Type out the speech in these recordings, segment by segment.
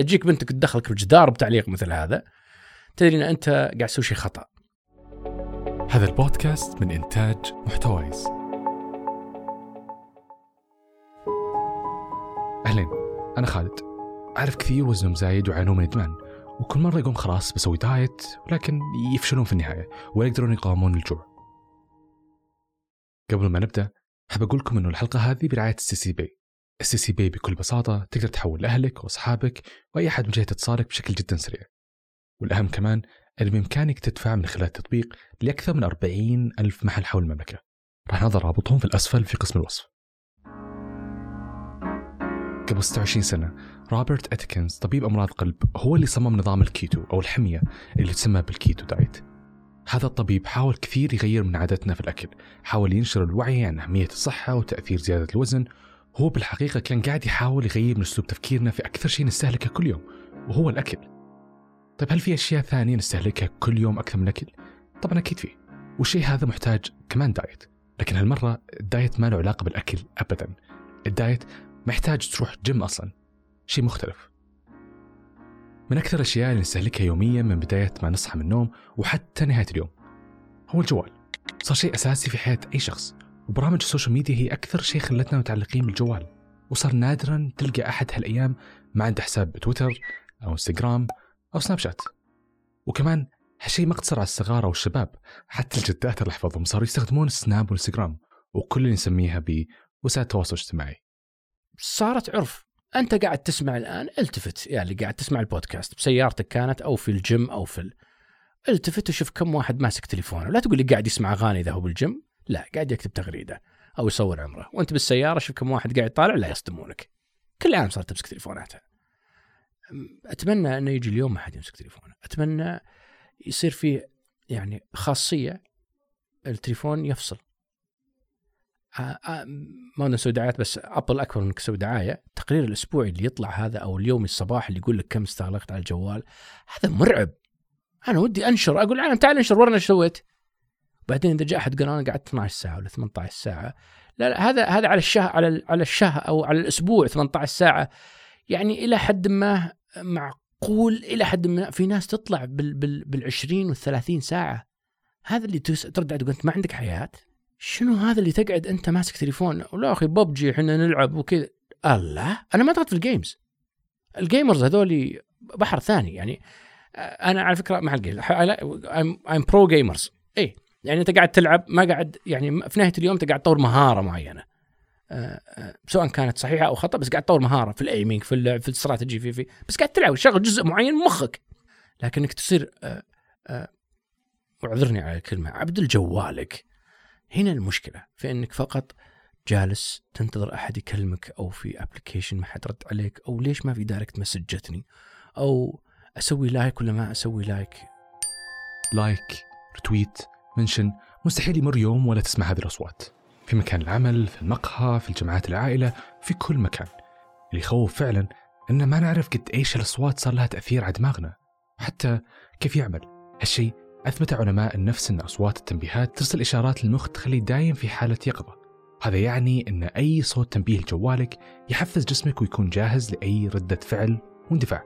تجيك بنتك تدخلك بجدار بتعليق مثل هذا تدري إن أنت قاعد تسوي شيء خطأ. هذا البودكاست من إنتاج محتويس أهلين أنا خالد. أعرف كثير وزنهم زايد ويعانون من إدمان وكل مرة يقوم خلاص بسوي diet ولكن يفشلون في النهاية ولا يقدرون يقاومون الجوع. قبل ما نبدأ أحب أقول لكم أنه الحلقة هذه برعاية ال STC Pay. ال STC Pay بكل بساطة تقدر تحول لأهلك وأصحابك وأي أحد من جهة اتصالك بشكل جدا سريع. والأهم كمان أن بإمكانك تدفع من خلال التطبيق لأكثر من 40 ألف محل حول المملكة. راح نضع رابطهم في الأسفل في قسم الوصف. قبل 26 سنة روبرت أتكنز طبيب أمراض قلب هو اللي صمم نظام الكيتو أو الحمية اللي تسمى بال keto diet. هذا الطبيب حاول كثير يغير من عاداتنا في الأكل حاول ينشر الوعي عن أهمية الصحة وتأثير زيادة الوزن هو بالحقيقة كان قاعد يحاول يغير من أسلوب تفكيرنا في أكثر شيء نستهلكه كل يوم وهو الأكل. طيب هل في أشياء ثانية نستهلكها كل يوم أكثر من الأكل؟ طبعا أكيد فيه والشيء هذا محتاج كمان diet. لكن هالمرة ال diet ما له علاقة بالأكل أبدا. ال diet محتاج تروح جيم أصلا. شيء مختلف. من أكثر الأشياء اللي نستهلكها يوميا من بداية ما نصحى من النوم وحتى نهاية اليوم هو الجوال. صار شيء أساسي في حياة أي شخص. وبرامج ال social media هي أكثر شيء خلتنا متعلقين بالجوال وصار نادرا تلقى أحد هالأيام ما عنده حساب بتويتر أو إنستغرام أو سناب شات. وكمان هالشيء ما اقتصر على الصغار أو الشباب حتى الجدات الله يحفظهم صاروا يستخدمون السناب والانستغرام وكل اللي نسميها بوسائل التواصل الاجتماعي. صارت عرف. أنت قاعد تسمع الآن إلتفت يا اللي قاعد تسمع البودكاست بسيارتك كانت أو في الجيم أو في ال... إلتفت وشوف كم واحد ماسك تليفونه. لا تقول لي قاعد يسمع أغاني إذا هو بالجيم. لا قاعد يكتب تغريدة أو يصور عمرة. وأنت بالسيارة شوف كم واحد قاعد طالع لا يصدمونك. كل عام صارت تمسك تليفوناتها. أتمنى إنه يجي اليوم ما حد يمسك تليفونه. أتمنى يصير في يعني خاصية التليفون يفصل. ما نسوي دعايات بس أبل أكبر انك تسوي دعاية. التقرير الأسبوعي اللي يطلع هذا أو اليومي الصباح اللي يقول لك كم استغلقت على الجوال هذا مرعب. أنا ودي أنشر أقول العالم تعال انشر ورنا إيش سويت بعدين إذا جاء أحد قال أنا قعدت 12 ساعة ولا 18 ساعة لا, لا هذا هذا على الشهر على على الشهر أو على الأسبوع 18 ساعة. يعني إلى حد ما معقول إلى حد ما في ناس تطلع بال بال بال 20 وال 30 ساعة. هذا اللي ترد تقول أنت ما عندك حياة؟ شنو هذا اللي تقعد أنت ماسك تليفون؟ ولا أخي ببجي إحنا نلعب وكذا. الله! أنا ما دخلت في ال games ال gamers هذول بحر ثاني يعني. أنا على فكرة مع ال games I'm pro gamers اي يعني أنت قاعد تلعب ما قاعد يعني في نهاية اليوم أنت قاعد تطور مهارة معينة. آه، آه، سواء كانت صحيحة أو خطأ بس قاعد تطور مهارة في ال aiming في اللعب في الاستراتيجي في في بس قاعد تلعب شغل جزء معين من مخك. لكنك تصير آه، واعذرني على الكلمة عبد الجوالك. هنا المشكلة في أنك فقط جالس تنتظر أحد يكلمك أو في application ما حد رد عليك أو ليش ما في direct message جتني أو أسوي like ولا ما أسوي like like retweet mention مستحيل يمر يوم ولا تسمع هذه الأصوات. في مكان العمل في المقهى في الجمعات العائلة في كل مكان. اللي يخوف فعلا أن ما نعرف قد إيش الأصوات صار لها تأثير على دماغنا. وحتى كيف يعمل. هالشيء أثبت علماء النفس أن أصوات التنبيهات ترسل إشارات للمخ تخليه دايم في حالة يقظة. هذا يعني أن أي صوت تنبيه لجوالك يحفز جسمك ويكون جاهز لأي ردة فعل واندفاع.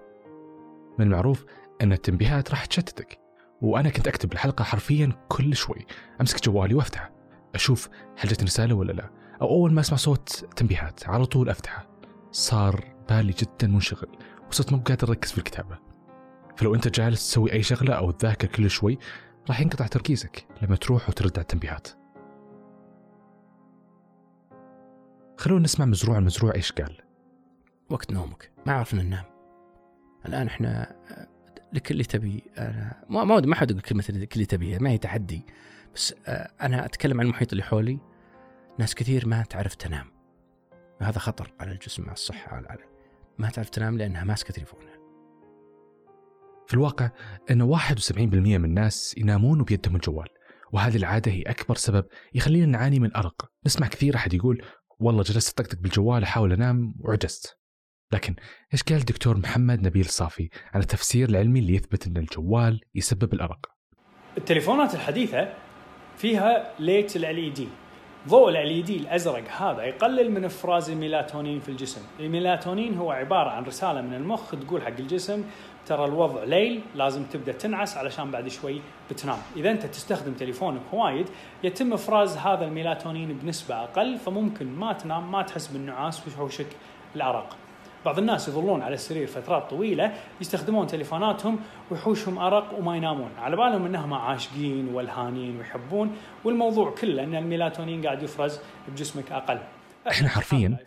من المعروف أن التنبيهات راح تشتتك. وأنا كنت أكتب الحلقة حرفيا كل شوي. أمسك جوالي وأفتحه. أشوف هل جتني رسالة ولا لا. أو أول ما أسمع صوت تنبيهات على طول أفتحه. صار بالي جدا منشغل وصرت مو قادر أركز في الكتابة. فلو أنت جالس تسوي أي شغلة أو تذاكر كل شوي راح ينقطع تركيزك لما تروح وترد على التنبيهات. خلونا نسمع مزروع المزروع إيش قال. وقت نومك. ما عرفنا ننام. الآن إحنا لك اللي تبي. أنا ما ما ما حد يقول كلمة لك اللي تبيه ما هي تحدي. بس آه، أنا أتكلم عن المحيط اللي حولي. ناس كثير ما تعرف تنام. وهذا خطر على الجسم على الصحة على ما تعرف تنام لأنها ماسكه تليفونها في الواقع أن 71% من الناس ينامون وبيدهم الجوال وهذه العادة هي أكبر سبب يخلينا نعاني من أرق. نسمع كثير أحد يقول والله جلست أطقطق بالجوال أحاول أنام وعجزت. لكن إيش قال الدكتور محمد نبيل صافي عن التفسير العلمي اللي يثبت إن الجوال يسبب الأرق؟ التليفونات الحديثة فيها light LED ضوء ال LED الأزرق هذا يقلل من إفراز الميلاتونين في الجسم، الميلاتونين هو عبارة عن رسالة من المخ تقول حق الجسم ترى الوضع ليل لازم تبدأ تنعس علشان بعد شوي بتنام، إذا أنت تستخدم تليفونك وايد يتم إفراز هذا الميلاتونين بنسبة أقل فممكن ما تنام ما تحس بالنعاس ويحوشك الأرق. بعض الناس يظلون على السرير فترات طويلة يستخدمون تليفوناتهم ويحوشهم أرق وما ينامون. على بالهم إنهم عاشقين وألهانين ويحبون والموضوع كله إن الميلاتونين قاعد يفرز بجسمك أقل. إحنا حرفيا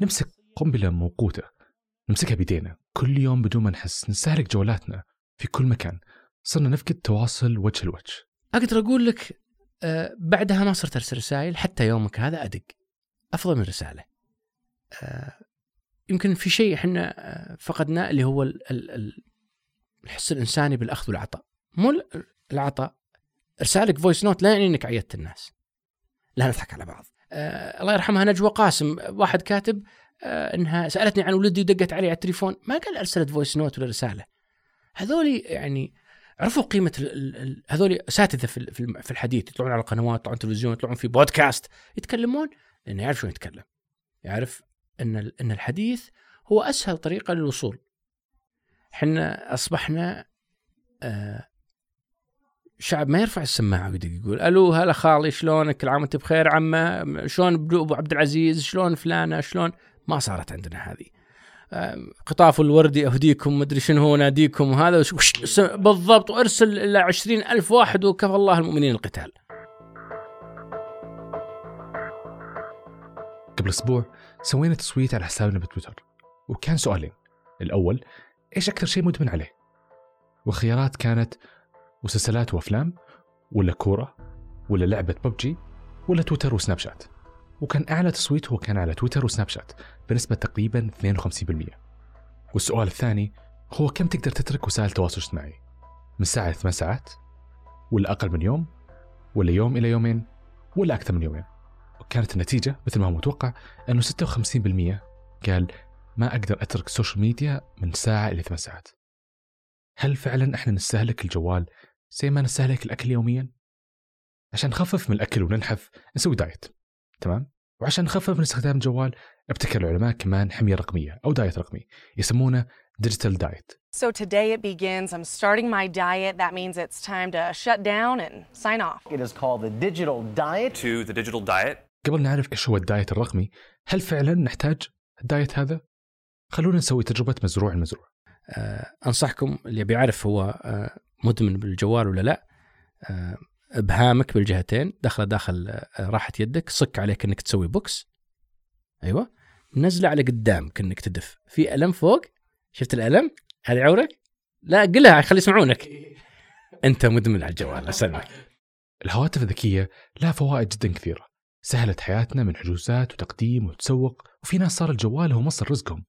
نمسك قنبلة موقوتة نمسكها بيدينا كل يوم بدون ما نحس نستهلك جوالاتنا في كل مكان. صرنا نفقد تواصل وجه لوجه. أقدر أقول لك آه بعدها ما صرت أرسل رسائل حتى يومك هذا أدق. أفضل من رسالة. آه يمكن في شيء إحنا آه، فقدناه اللي هو ال- ال- ال- الحس الإنساني بالأخذ والعطاء. مو ال- العطاء. ارسالك voice note لا يعني إنك عيدت الناس. لا نضحك على بعض. آه الله يرحمها نجوى قاسم واحد كاتب آه إنها سألتني عن ولدي ودقت علي على التليفون. ما قال أرسلت voice note ولا رسالة. هذولي يعني عرفوا قيمة هذولي أساتذة في في الحديث يطلعون على القنوات يطلعون تلفزيون يطلعون في بودكاست يتكلمون لأنه يعرف شلون يتكلم. يعرف أن أن الحديث هو أسهل طريقة للوصول. إحنا أصبحنا آه شعب ما يرفع السماعة ويدق يقول ألو هلا خالي شلونك؟ كل عام وانت بخير عمة؟ شلون أبو عبد العزيز؟ شلون فلانة؟ شلون؟ ما صارت عندنا هذه. آه، قطاف الوردي أهديكم مدري شنو هو ناديكم وهذا بالضبط وأرسل إلى عشرين ألف واحد وكفى الله المؤمنين القتال. قبل أسبوع سوينا تصويت على حسابنا بتويتر. وكان سؤالين. الأول إيش أكثر شيء مدمن عليه؟ والخيارات كانت مسلسلات وأفلام ولا كورة ولا لعبة ببجي ولا تويتر وسناب شات. وكان أعلى تصويت هو كان على تويتر وسناب شات بنسبة تقريبا 52% والسؤال الثاني هو كم تقدر تترك وسائل التواصل الاجتماعي؟ من ساعة ثمان ساعات ولا أقل من يوم ولا يوم إلى يومين ولا أكثر من يومين؟ وكانت النتيجة مثل ما هو متوقع أنه 56% قال ما أقدر أترك ال social media من ساعة إلى ثمان ساعات هل فعلا إحنا نستهلك الجوال زي ما نستهلك الأكل يوميا؟ عشان نخفف من الأكل وننحف نسوي diet تمام؟ وعشان نخفف من استخدام الجوال ابتكر العلماء كمان حمية رقمية أو diet رقمي يسمونه digital diet So today it begins. I'm starting my diet. That means it's time to shut down and sign off. It is called the digital diet. to the digital diet. قبل نعرف إيش هو ال diet الرقمي هل فعلا نحتاج ال diet هذا؟ خلونا نسوي تجربة مزروع المزروع. آه، أنصحكم اللي يبي يعرف هو آه، مدمن بالجوال ولا لا آه، إبهامك بالجهتين داخله داخل آه، راحة يدك صك عليك إنك تسوي بوكس. أيوه. نزلة على قدام كانك تدف. في ألم فوق؟ شفت الألم؟ هذه عورك لا قلها خلي يسمعونك. أنت مدمن على الجوال أسلمك. الهواتف الذكية لها فوائد جدا كثيرة. سهلت حياتنا من حجوزات وتقديم وتسوق وفي ناس صار الجوال هو مصدر رزقهم.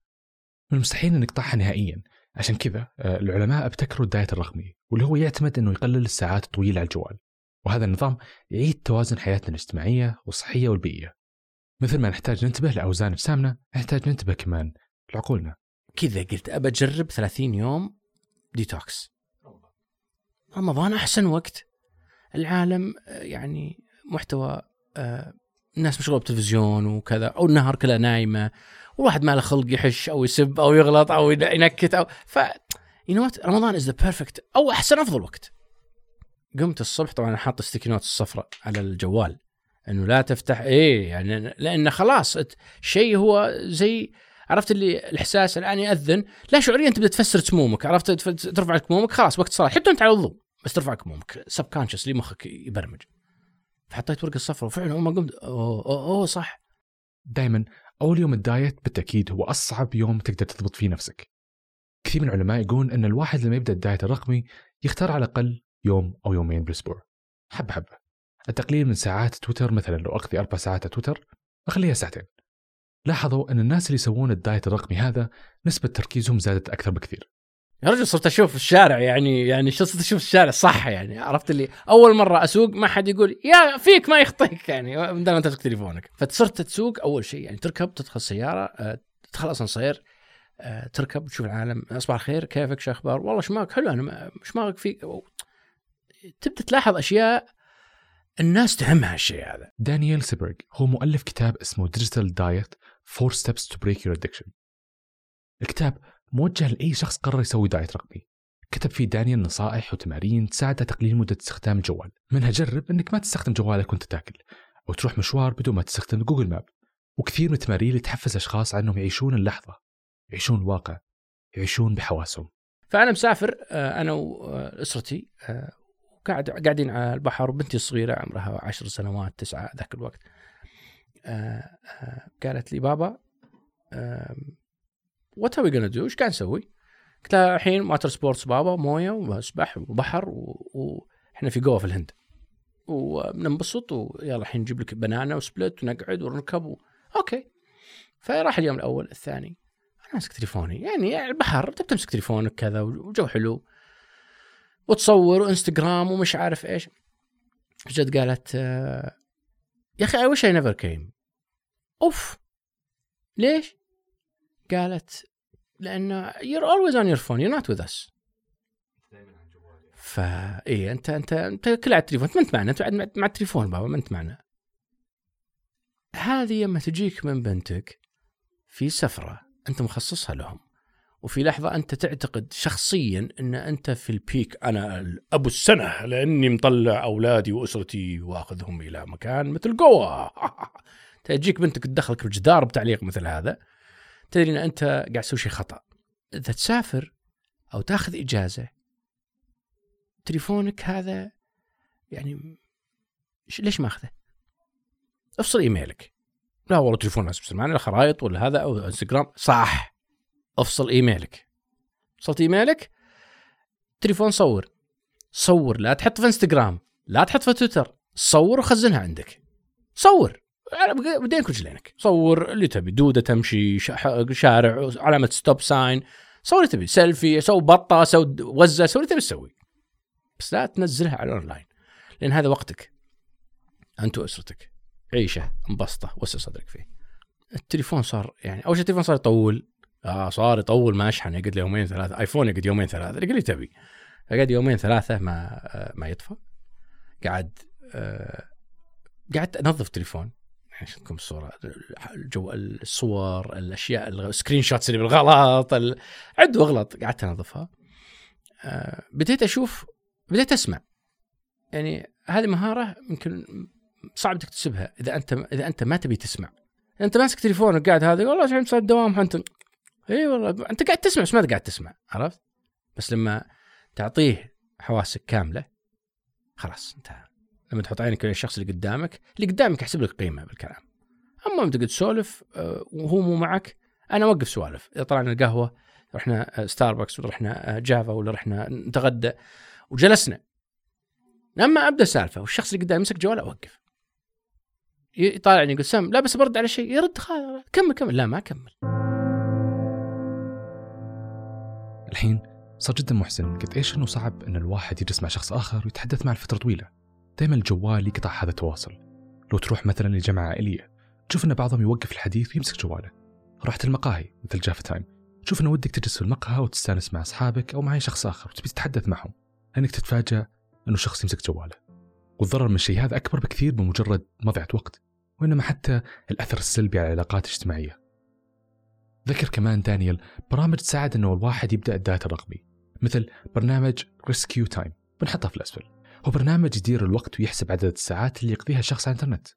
من المستحيل أن نقطعها نهائيا. عشان كذا آه، العلماء ابتكروا الدايت الرقمي واللي هو يعتمد أنه يقلل الساعات الطويلة على الجوال. وهذا النظام يعيد توازن حياتنا الاجتماعية والصحية والبيئية. مثل ما نحتاج ننتبه لأوزان أجسامنا نحتاج ننتبه كمان لعقولنا. كذا قلت أبى أجرب 30 يوم ديتوكس. رمضان أحسن وقت. العالم آه، يعني محتوى آه، الناس مشغولة بتلفزيون وكذا أو النهار كلها نايمة والواحد ما له خلق يحش أو يسب أو يغلط أو ينكت أو ف you رمضان is the perfect أو أحسن أفضل وقت. قمت الصبح طبعا حاط sticky note الصفراء على الجوال إنه لا تفتح إيه يعني لأنه خلاص شيء هو زي عرفت اللي الإحساس الآن يأذن لا شعوريا تبدأ تفسر سمومك عرفت ترفع كمومك خلاص وقت صلاه حتى انت على الوضوء بس ترفع كمومك subconsciously مخك يبرمج. فحطيت ورقة صفراء وفعلا أول ما قمت أوه, أوه, أوه صح. دائما أول يوم ال diet بالتأكيد هو أصعب يوم تقدر تضبط فيه نفسك. كثير من العلماء يقولون أن الواحد لما يبدأ ال diet الرقمي يختار على الأقل يوم أو يومين بالأسبوع. حبة حبة. التقليل من ساعات تويتر مثلا لو أقضي أربع ساعات على تويتر أخليها ساعتين. لاحظوا أن الناس اللي يسوون الدايت الرقمي هذا نسبة تركيزهم زادت أكثر بكثير. يا رجل صرت أشوف الشارع يعني يعني صرت أشوف الشارع؟ صح يعني عرفت اللي أول مرة أسوق ما حد يقول يا فيك ما يخطيك يعني ما تمسك تليفونك. فصرت تسوق أول شيء يعني تركب تدخل السياره آه، تدخل اسانسير آه، تركب تشوف العالم صباح الخير كيفك شو أخبار؟ والله شماغك حلو أنا ما- شماغك فيك تبدأ تلاحظ أشياء الناس تهمها الشيء هذا. دانيال سيبرغ هو مؤلف كتاب اسمه Digital Diet Four Steps to Break Your Addiction. الكتاب موجه لأي شخص قرر يسوي diet رقمي كتب فيه دانيال نصائح وتمارين تساعده تقليل مدة استخدام الجوال. منها جرب أنك ما تستخدم جوالك وأنت تاكل أو تروح مشوار بدون ما تستخدم Google Map وكثير من التمارين اللي تحفز أشخاص على أنهم يعيشون اللحظة يعيشون الواقع يعيشون بحواسهم. فأنا مسافر آه، أنا وأسرتي آه، قاعد قاعدين على البحر وبنتي الصغيرة عمرها عشر سنوات تسعة ذاك الوقت. آه، قالت لي بابا what are we gonna do? إيش قاعد نسوي؟ قلت لها الحين water sports بابا موية وسبح وبحر و- وإحنا في جوا في الهند. وبننبسط ويلا الحين نجيب لك banana و split ونقعد ونركب و... okay. فراح اليوم الأول الثاني. أنا ماسك تليفوني. يعني, البحر تبي تمسك تليفونك كذا وجو حلو. وتصور وإنستغرام ومش عارف إيش. جد قالت آه، يا أخي I wish I never came أوف. ليش؟ قالت لأن you're always on your phone you're not with us. فا أنت أنت أنت كل على التليفون أنت ما أنت معنا أنت مع التليفون بابا ما أنت معنا. هذه لما تجيك من بنتك في سفرة أنت مخصصها لهم وفي لحظة أنت تعتقد شخصيا إن أنت في البيك أنا ابو السنة لأني مطلع أولادي وأسرتي وأخذهم إلى مكان مثل جوا. تجيك بنتك تدخلك بالجدار بتعليق مثل هذا. تدري ان أنت قاعد تسوي شيء خطأ. إذا تسافر أو تاخذ إجازة تليفونك هذا يعني ليش ماخذه؟ افصل إيميلك. لا والله تليفون ناس بس معنا خرائط ولا هذا أو إنستغرام. صح. افصل إيميلك. فصلت إيميلك تليفون صور. صور لا تحط في إنستغرام لا تحط في تويتر. صور وخزنها عندك. صور. على بدينك ورجلينك صور اللي تبي دودة تمشي شا- شارع علامة stop sign صور اللي تبي سيلفي سوي بطة سوي وزة سوي اللي تبي تسوي. بس لا تنزلها على الاونلاين لأن هذا وقتك. أنت وأسرتك. عيشة انبسطه وسع صدرك فيه. التليفون صار يعني أول شيء التليفون صار يطول. آه صار يطول ما اشحن يقعد له يومين ثلاثة. ايفون يقعد يومين ثلاثة. اللي تبي. قعد يومين ثلاثة ما آه، ما يطفى. قعد آه، قعدت أنظف تليفون عشان تكون الصورة الجو الصور الأشياء السكرين شوتس اللي بالغلط ال- عد واغلط قعدت أنظفها. آه، بديت أشوف بديت أسمع. يعني هذه مهارة يمكن صعب تكتسبها إذا أنت إذا أنت ما تبي تسمع. أنت ماسك تليفونك قاعد هذا والله الحين صار الدوام أنت إي والله أنت قاعد تسمع بس ما قاعد تسمع عرفت؟ بس لما تعطيه حواسك كاملة خلاص انتهى. لما تحط عينك على الشخص اللي قدامك اللي قدامك يحسب لك قيمة بالكلام. أما لما تقعد تسولف آه، وهو مو معك أنا أوقف سوالف. إذا طلعنا القهوة رحنا آه، ستاربكس ولا رحنا آه، جافا ولا رحنا نتغدى وجلسنا. لما أبدأ سالفة والشخص اللي قدامي يمسك جواله أوقف. يطالعني يقول سام لا بس برد على شيء. يرد خلاص كمل كمل. لا ما كمل الحين صار جدا محزن. قد إيش إنه صعب إن الواحد يجلس مع شخص آخر ويتحدث معه لفترة طويلة؟ دائما الجوال يقطع هذا التواصل. لو تروح مثلا لجمعه عائلية تشوف إن بعضهم يوقف الحديث ويمسك جواله. رحت المقاهي مثل جافا تايم تشوف انه ودك تجلس في المقهى وتستأنس مع أصحابك أو مع اي شخص آخر وتبي تتحدث معهم. لانك تتفاجأ إنه شخص يمسك جواله. والضرر من الشيء هذا أكبر بكثير بمجرد مضيعة وقت وإنما حتى الأثر السلبي على العلاقات الاجتماعية. ذكر كمان دانيال برامج تساعد إنه الواحد يبدأ الدايت الرقمي مثل برنامج ريسكيو تايم بنحطه في الأسفل. هو برنامج يدير الوقت ويحسب عدد الساعات اللي يقضيها الشخص على الإنترنت.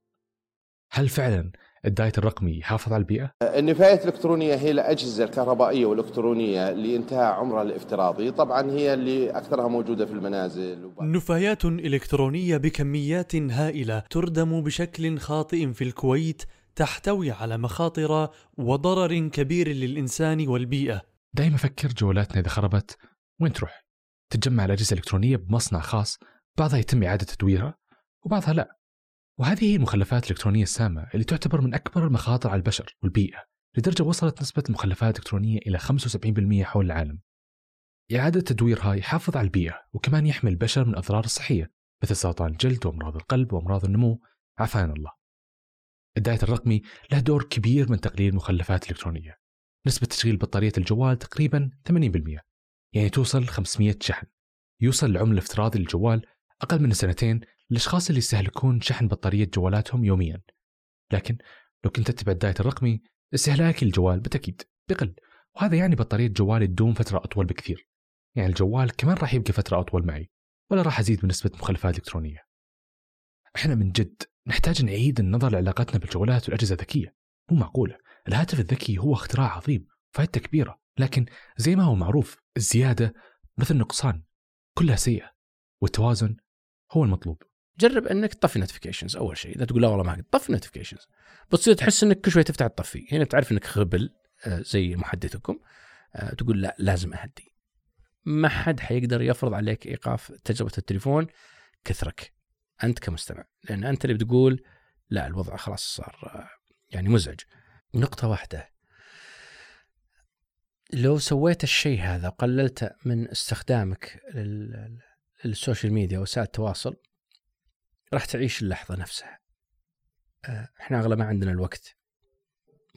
هل فعلا الدايت الرقمي يحافظ على البيئة؟ النفايات الإلكترونية هي الأجهزة الكهربائية والإلكترونية لإنتهاء عمرها الافتراضي. طبعا هي اللي أكثرها موجودة في المنازل وب- نفايات إلكترونية بكميات هائلة تردم بشكل خاطئ في الكويت تحتوي على مخاطر وضرر كبير للإنسان والبيئة. دائما فكر جوالاتنا إذا خربت وين تروح؟ تتجمع الأجهزة الإلكترونية بمصنع خاص بعضها يتم إعادة تدويرها وبعضها لا. وهذه هي المخلفات الإلكترونية السامة اللي تعتبر من أكبر المخاطر على البشر والبيئة لدرجة وصلت نسبة المخلفات الإلكترونية إلى 75% حول العالم. إعادة تدويرها يحافظ على البيئة وكمان يحمي البشر من الأضرار الصحية مثل سرطان الجلد وأمراض القلب وأمراض النمو. عافانا الله. الدايت الرقمي له دور كبير من تقليل المخلفات الإلكترونية. نسبة تشغيل بطارية الجوال تقريبا 80% يعني توصل 500 شحن. يوصل العمر الافتراضي للجوال أقل من سنتين الأشخاص اللي يستهلكون شحن بطارية جوالاتهم يوميا. لكن لو كنت تتبع الدايت الرقمي استهلاكي للجوال بالتأكيد بقل وهذا يعني بطارية جوالي تدوم فترة أطول بكثير. يعني الجوال كمان راح يبقى فترة أطول معي ولا راح أزيد من نسبة مخلفات إلكترونية. إحنا من جد نحتاج نعيد النظر لعلاقتنا بالجوالات والأجهزة الذكية. مو معقولة الهاتف الذكي هو اختراع عظيم فائدته كبيرة لكن زي ما هو معروف الزيادة مثل النقصان كلها سيئة والتوازن هو المطلوب. جرب إنك تطفي نوتيفيكيشنز أول شيء. إذا تقول لا والله ما طفي نوتيفيكيشنز بتصير تحس إنك كل شوي تفتح تطفي هنا تعرف إنك خبل آه، زي محدثكم آه، تقول لا لازم أهدي. ما حد حيقدر يفرض عليك إيقاف تجربة التليفون كثرك أنت كمستمع. لأن أنت اللي بتقول لا الوضع خلاص صار آه، يعني مزعج. نقطة واحدة. لو سويت الشيء هذا وقللت من استخدامك لل- للسوشيال ميديا وسائل التواصل راح تعيش اللحظة نفسها. آه، إحنا أغلب ما عندنا الوقت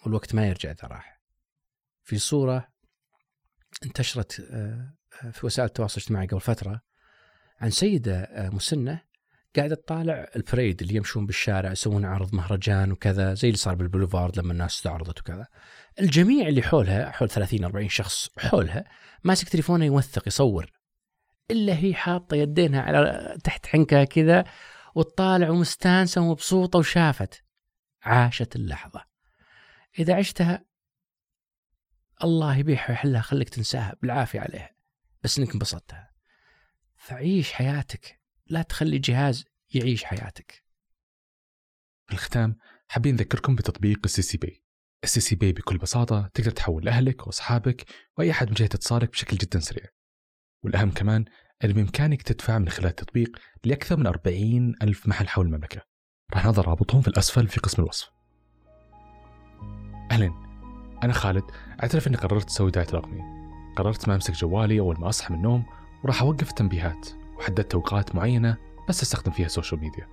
والوقت ما يرجع إذا راح. في صورة انتشرت آه، في وسائل التواصل الاجتماعي قبل فترة عن سيدة آه، مسنة قاعدة تطالع البريد اللي يمشون بالشارع يسوون عرض مهرجان وكذا زي اللي صار بالبوليفارد لما الناس استعرضت وكذا. الجميع اللي حولها حول 30 40 شخص حولها ماسك تليفونه يوثق يصور. إلا هي حاطة يدينها على تحت حنكها كذا وتطالع ومستانسه ومبسوطة وشافت. عاشت اللحظة. إذا عشتها الله يبيحها ويحلها خليك تنساها. بالعافية عليها. بس إنك انبسطتها. فعيش حياتك. لا تخلي جهاز يعيش حياتك. في الختام. حابين نذكركم بتطبيق السي سي بي السي سي بي بكل بساطة تقدر تحول لأهلك وأصحابك وأي أحد من جهة اتصالك بشكل جدا سريع. والأهم كمان أن بإمكانك تدفع من خلال التطبيق لأكثر من 40 ألف محل حول المملكة. راح نضع رابطهم في الأسفل في قسم الوصف. أهلا أنا خالد أعترف أني قررت أسوي دايت رقمي. قررت ما أمسك جوالي أول ما أصحى من النوم وراح أوقف التنبيهات وحددت أوقات معينة بس أستخدم فيها السوشيال ميديا